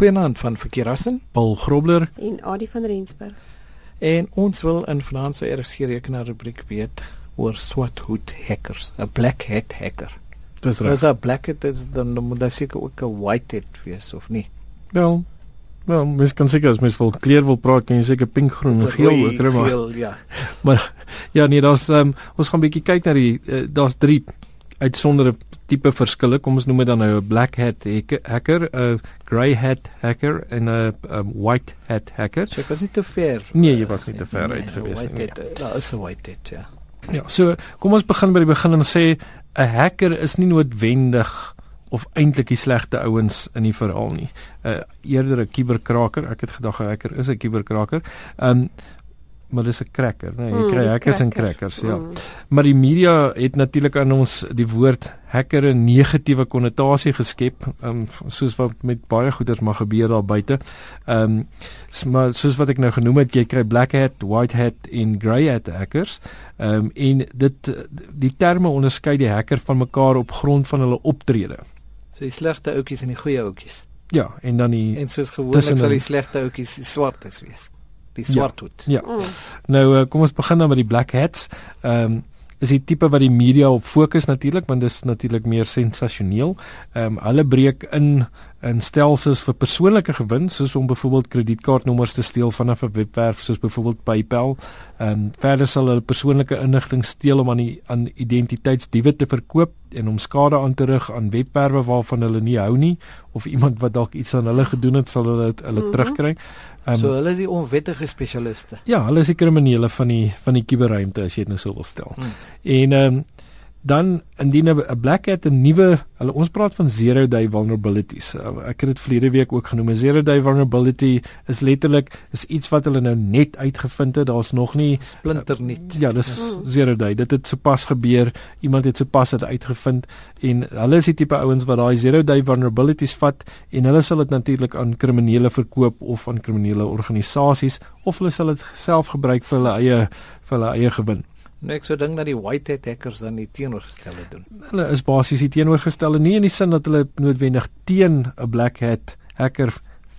Goeienaand van Verkeerassen, Paul Grobler en Adie van Rensburg. En ons wil in vanaand se RSG rekenaar rubriek weet oor swart hoed hackers, 'n black hat hacker. Dis reg. as 'n black hat is dan moet daar seker ook 'n white hat wees of nie. Wel, wel, mens kan seker as mens wil kleur wil praat, kan jy seker pink, groen en geel ook kry maar. Geel, ja. Maar ja, nee, daar's um, ons gaan 'n bietjie kyk na die uh, daar's drie uitsondere tipe verskille. Kom ons noem dit dan nou 'n black hat hacker- 'n grey hat hacker en 'n um, white hat hacker. So ek was nie te ver. Nee, jy was nie te ver Nee, uit gewees white nie, eh, Daar is 'n white hat, ja. Ja, so kom ons begin by die begin en sê 'n hacker is nie noodwendig of eintlik die slegte ouens in die verhaal nie. Uh eerder 'n kuberkraker. Ek het gedag 'n hacker is 'n kuberkraker. Um maar dis 'n cracker, nee, jy Mm, kry die hackers en cracker. crackers, ja. Mm. Maar die media het natuurlik aan ons die woord hacker 'n negatiewe konnotasie geskep, um, soos wat met baie goeders mag gebeur daar buite. Ehm um, maar soos wat ek nou genoem het, jy kry black hat, white hat en grey hat hackers. Ehm um, en dit die terme onderskei die hacker van mekaar op grond van hulle optrede. So die slegte ouetjies en die goeie ouetjies. Ja, en dan die En soos gewoonlik sal die slegte ouetjies die swartes wees. Die swart hoed. ja. Mm. Nou uh, kom ons begin dan met die black hats. Ehm um, is die tipe wat die media op fokus natuurlik want dit is natuurlik meer sensasioneel. Ehm um, hulle breek in in stelsels vir persoonlike gewin soos om byvoorbeeld kredietkaartnommers te steel vanaf 'n webwerf soos byvoorbeeld PayPal. Ehm um, verder sal hulle persoonlike inligting steel om aan die aan identiteitsdiewe te verkoop en om skade aan te rig aan webwerwe waarvan hulle nie hou nie of iemand wat dalk iets aan hulle gedoen het sal hulle dit hulle Mhm. terugkry. Ehm So hulle is die onwettige spesialiste. Ja, hulle is die kriminele van die van die kuberruimte as jy dit nou so wil stel. Hmm. En ehm um, dan indien 'n 'n black hat 'n nuwe hulle ons praat van zero day vulnerabilities. Uh, ek het dit verlede week ook genoem. 'n Zero day vulnerability is letterlik is iets wat hulle nou net uitgevind het. Daar's nog nie Splinter niet. Ja, dis Mm. zero day. Dit het sopas gebeur. Iemand het sopas dit uitgevind en hulle is die tipe ouens wat daai zero day vulnerabilities vat en hulle sal dit natuurlik aan kriminele verkoop of aan kriminele organisasies of hulle sal dit self gebruik vir hulle eie vir hulle eie gewin. Nou ek sou dink dat die white hat hackers dan die teenoorgestelde doen. Hulle is basies die teenoorgestelde nie in die sin dat hulle noodwendig teen 'n black hat hacker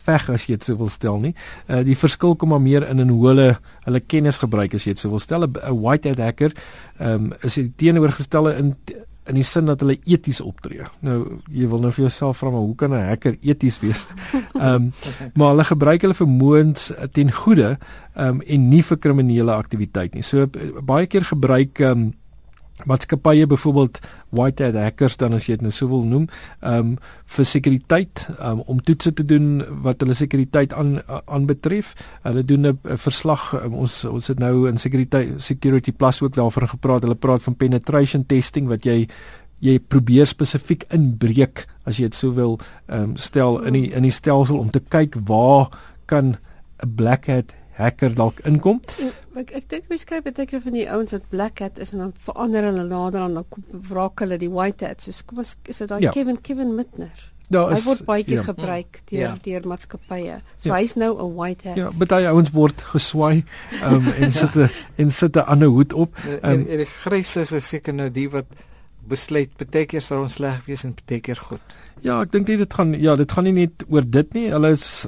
veg as jy dit sou wil stel nie. Uh die verskil kom maar meer in in hoe hulle hulle kennis gebruik as jy dit sou wil stel. 'n white hat hacker ehm um, is die teenoorgestelde in in die sin dat hulle eties optree. Nou jy wil nou vir jouself vra maar hoe kan 'n hacker eties wees? Ehm um, maar hulle gebruik hulle vermoëns eh, ten goeie ehm um, en nie vir kriminele aktiwiteit nie. So eh, baie keer gebruik ehm um, maatskappye byvoorbeeld white hat hackers dan as jy dit nou sou wil noem, ehm um, vir sekuriteit, um, om toetse te doen wat hulle sekuriteit aan aanbetref. Hulle doen 'n verslag um, ons ons het nou in sekuriteit security plus ook daarvan gepraat. Hulle praat van penetration testing wat jy jy probeer spesifiek inbreek as jy dit sou wil ehm um, stel in die in die stelsel om te kyk waar kan 'n black hat hacker dalk inkom. En Ek ek dink mens kry baie keer van die ouens wat black hat is en dan verander hulle nader en dan kom wraak hulle die white hat. So kom ons is dit daai Ja. Kevin Kevin Mitner. Daar Hy word baie keer ja. gebruik deur Ja. deur maatskappye. So Ja. hy's nou 'n white hat. Ja, baie ouens word geswaai um, en sit 'n en sit 'n ander hoed op. En, Ehm, en, en die grys is is seker nou die wat besluit baie keer sal ons sleg wees en baie keer goed. Ja, ek dink nie dit gaan ja, dit gaan nie net oor dit nie. Hulle is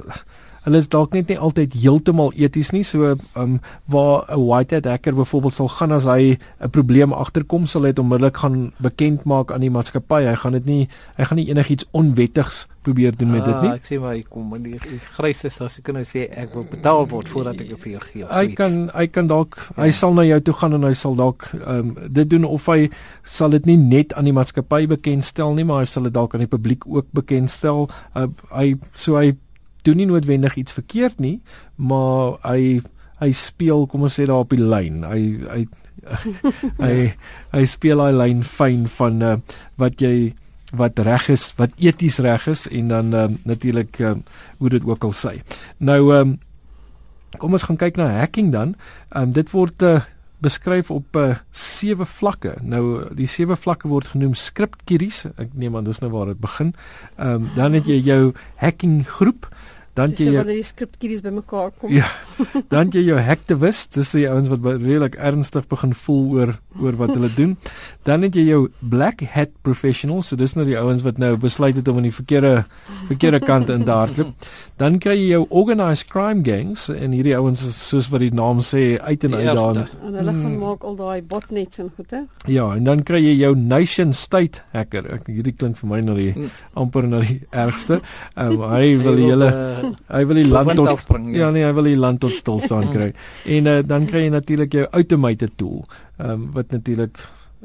hulle is dalk net nie altyd heeltemal eties nie. So um waar 'n white hat hacker byvoorbeeld sal gaan as hy 'n probleem agterkom, sal hy dit onmiddellik gaan bekend maak aan die maatskappy. Hy gaan dit nie hy gaan nie enigiets onwettigs probeer doen met dit nie. Ah, Ek sê maar ek kom maar die, die grys is as ek kan nou sê ek wil betaal word voordat ek vir jou gee. Hy zoiets. kan hy kan dalk Ja. hy sal na jou toe gaan en hy sal dalk ehm um, dit doen of hy sal dit nie net aan die maatskappy bekendstel nie, maar hy sal dit dalk aan die publiek ook bekendstel. Uh, hy so hy doen nie noodwendig iets verkeerd nie, maar hy hy speel kom ons sê daar op die lyn. Hy hy hy hy speel daai lyn fyn van uh, wat jy wat reg is, wat eties reg is en dan um, natuurlik um, hoe dit ook al sê. Nou um, Kom ons gaan kyk na hacking dan. Um, dit word uh, beskryf op uh, sewe vlakke. Nou die sewe vlakke word genoem skriptkeries. Ek neem aan dis nou waar dit begin. Ehm um, dan het jy jou hacking groep. Dan Dis jy jou wanneer die skripkieries bymekaar kom. Ja. Dan jy jou hacktivist, dis die ouens wat redelik ernstig begin voel oor oor wat hulle doen. Dan het jy jou black hat professionals, so dis nou die ouens wat nou besluit het om aan die verkeerde verkeerde kant in te hardloop. Dan kry jy jou organized crime gangs en hierdie ouens is soos wat die naam sê uit en uit daar. eerste. En hulle gaan Hmm. maak al daai botnets en goed hè. Ja, en dan kry jy jou nation state hacker. Ek hierdie klink vir my na die Hmm. amper na die ergste. Um, hy wil die hele hy wil die land tot afbring, Ja nee, hy wil die land tot stilstaan kry. En uh, dan kry jy natuurlik jou automated tool, ehm um, wat natuurlik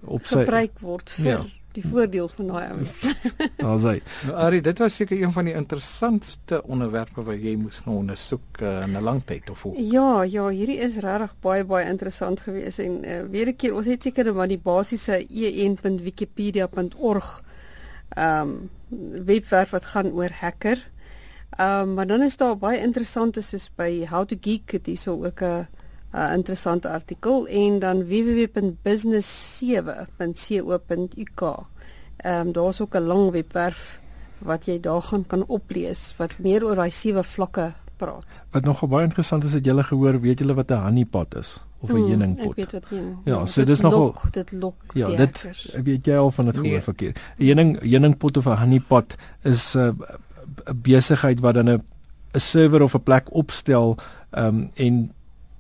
op sy gebruik word vir Ja. die voordeel van daai ouens. daar's hy. Nou Ari, dit was seker een van die interessantste onderwerpe wat jy moes gaan ondersoek uh, in 'n lang tyd of hoe. Ja, ja, hierdie is regtig baie baie interessant geweest en uh, weer 'n keer ons het seker maar die basiese en.wikipedia.org ehm um, webwerf wat gaan oor hacker. Ehm um, maar dan is daar baie interessante soos by How to Geek het hierso ook 'n 'n interessante artikel en dan www.business7.co.uk. Ehm um, daar's ook 'n lang webwerf wat jy daar gaan kan oplees wat meer oor daai sewe vlakke praat. Wat nogal baie interessant is, het julle gehoor, weet julle wat 'n honeypot is of 'n Mm, heuningpot? Ek weet wat jy. Ja, so dit dis nogal- lok, dit lok. Ja, dit hackers. weet jy al van dit gehoor Nee. verkeer. 'n Heuning heuningpot of 'n honeypot is 'n uh, 'n besigheid wat dan 'n 'n server of 'n plek opstel ehm um, en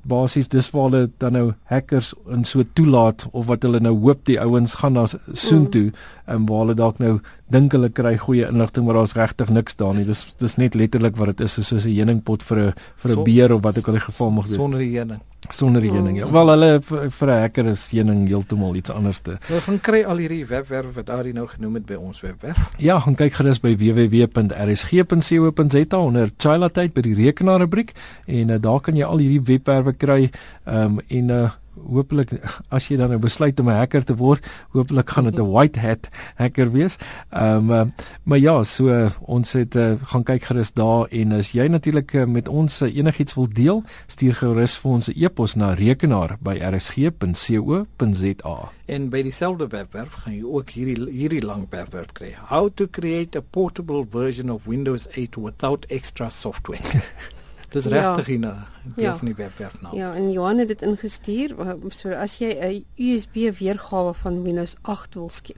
basies dis waar hulle dan nou hackers in so toelaat of wat hulle nou hoop die ouens gaan na soontoe en um, waar hulle dalk nou dink hulle kry goeie inligting maar daar's regtig niks daar nie. Dis dis net letterlik wat dit is, soos 'n heuningpot vir 'n vir 'n beer of wat ook al die geval mag wees. Sonder die heuning. Sonder heuning. Ja. Wel hulle vir 'n hacker is heuning heeltemal iets anderste. Ons gaan kry al hierdie webwerf wat Ari nou genoem het by ons webwerf. Ja, gaan kyk gerus by www.rsg.co.za onder Chila tyd by die rekenaar rubriek en uh, daar kan jy al hierdie webwerwe kry. Ehm um, en uh hopelik as jy dan nou besluit om 'n hacker te word, hopelik gaan dit 'n white hat hacker wees. Ehm um, maar ja, so ons het uh, gaan kyk gerus daar en as jy natuurlik uh, met ons uh, enigiets wil deel, stuur gerus vir ons 'n e-pos na rekenaar by rsg.co.za. En by dieselfde webwerf gaan jy ook hierdie hierdie lang webwerf kry. How to create a portable version of Windows 8 without extra software. Dis Ja. regtig 'n deel Ja. van die webwerf nou. Ja, en Johan het dit ingestuur so as jy 'n USB weergawe van Windows 8 wil skep.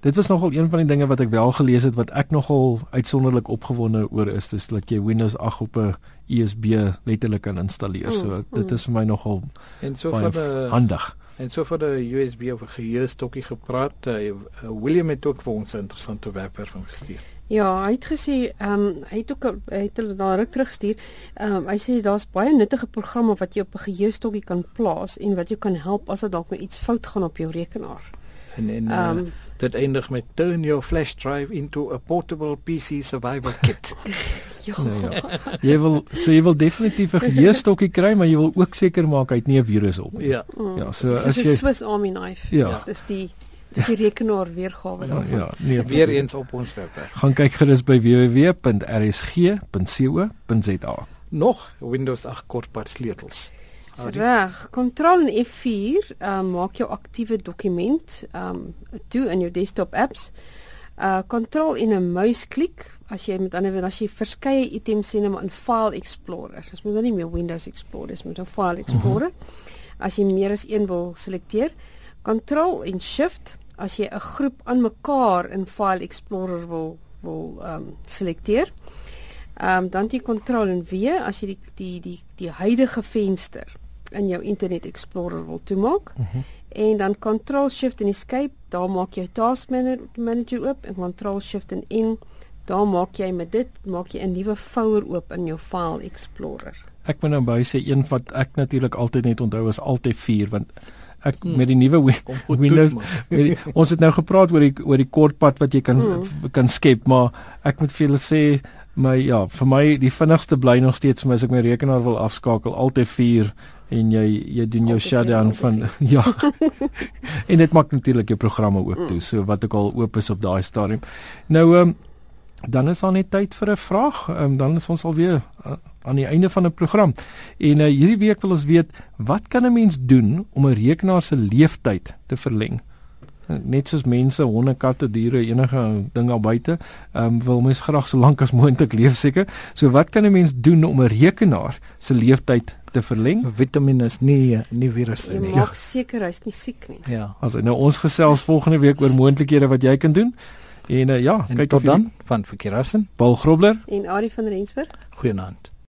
Dit was nogal een van die dinge wat ek wel gelees het wat ek nogal uitsonderlik opgewonde oor is, dis dat jy Windows 8 op 'n USB letterlik kan installeer. So Mm, dit mm. is vir my nogal En so vir die handig. en so vir die USB of 'n geheue-stokkie gepraat. Uh, William het ook vir ons 'n interessante webwerf gestuur. Ja, hy het gesê, ehm um, hy het ook hy het hulle daar ruk teruggestuur. Ehm um, hy sê daar's baie nuttige programme wat jy op 'n geheue-stokkie kan plaas en wat jou kan help as dit dalk nou iets fout gaan op jou rekenaar. En en uh, Ehm um, dit eindig met turn your flash drive into a portable PC survival kit. ja. Nou ja. Jy wil so jy wil definitief 'n geheue-stokkie kry, maar jy wil ook seker maak hy het nie 'n virus op nie. ja. Mm. Ja, so Soos as jy- Swiss Army knife. Ja. Dis die dis die rekenaar weergawe Ja, daarvan. ja, nee, Weer eens op ons webwerf. Gaan kyk gerus by www.rsg.co.za. Nog Windows 8 kortpad sleutels. Reg, Ctrl en F4 um, maak jou aktiewe dokument um toe in jou desktop apps. Uh Ctrl en 'n muisklik as jy met ander woorde as jy verskeie items sien in 'n File Explorer. Dis moet nou nie meer Windows Explorer, dis moet 'n File Explorer. As jy meer as een wil selekteer, Ctrl en Shift as jy 'n groep aan mekaar in File Explorer wil wil um selekteer. Ehm um, dan die Ctrl en V as jy die die die die huidige venster in jou Internet Explorer wil toemaak. Mhm. En dan Ctrl Shift en Escape, daar maak jy Task Mana- Manager oop en Ctrl Shift en N, daar maak jy met dit maak jy 'n nuwe vouer oop in jou File Explorer. Ek moet nou by sê een wat ek natuurlik altyd net onthou is altyd 4 want ek Hmm. met die nuwe Windows. Weet jy, ons het nou gepraat oor die oor die kortpad wat jy kan Mm. mm. kan skep, maar ek moet vir julle sê my ja, vir my die vinnigste bly nog steeds vir my as ek my rekenaar wil afskakel, altyd 4 en jy jy doen jou shutdown van ja. en dit maak natuurlik jou programme oop toe, so wat ook al oop is op daai stadium. Nou ehm um, dan is daar net tyd vir 'n vraag. Ehm um, dan is ons alweer uh, aan die einde van 'n program. En uh, hierdie week wil ons weet, wat kan 'n mens doen om 'n rekenaar se lewensduur te verleng? net soos mense, honde, katte, diere, enige ding daar buite, ehm um, wil mens graag so lank as moontlik leef seker. So wat kan 'n mens doen om 'n rekenaar se lewensduur te verleng? Vitamine is nie nie virusse nie. maak seker hy's nie siek nie. Ja. As nou ons gesels volgende week oor moontlikhede wat jy kan doen. En uh, ja, En kyk tot of jy dan van Verkeerassen. Paul Grobler En Ari van Rensburg Goeienaand.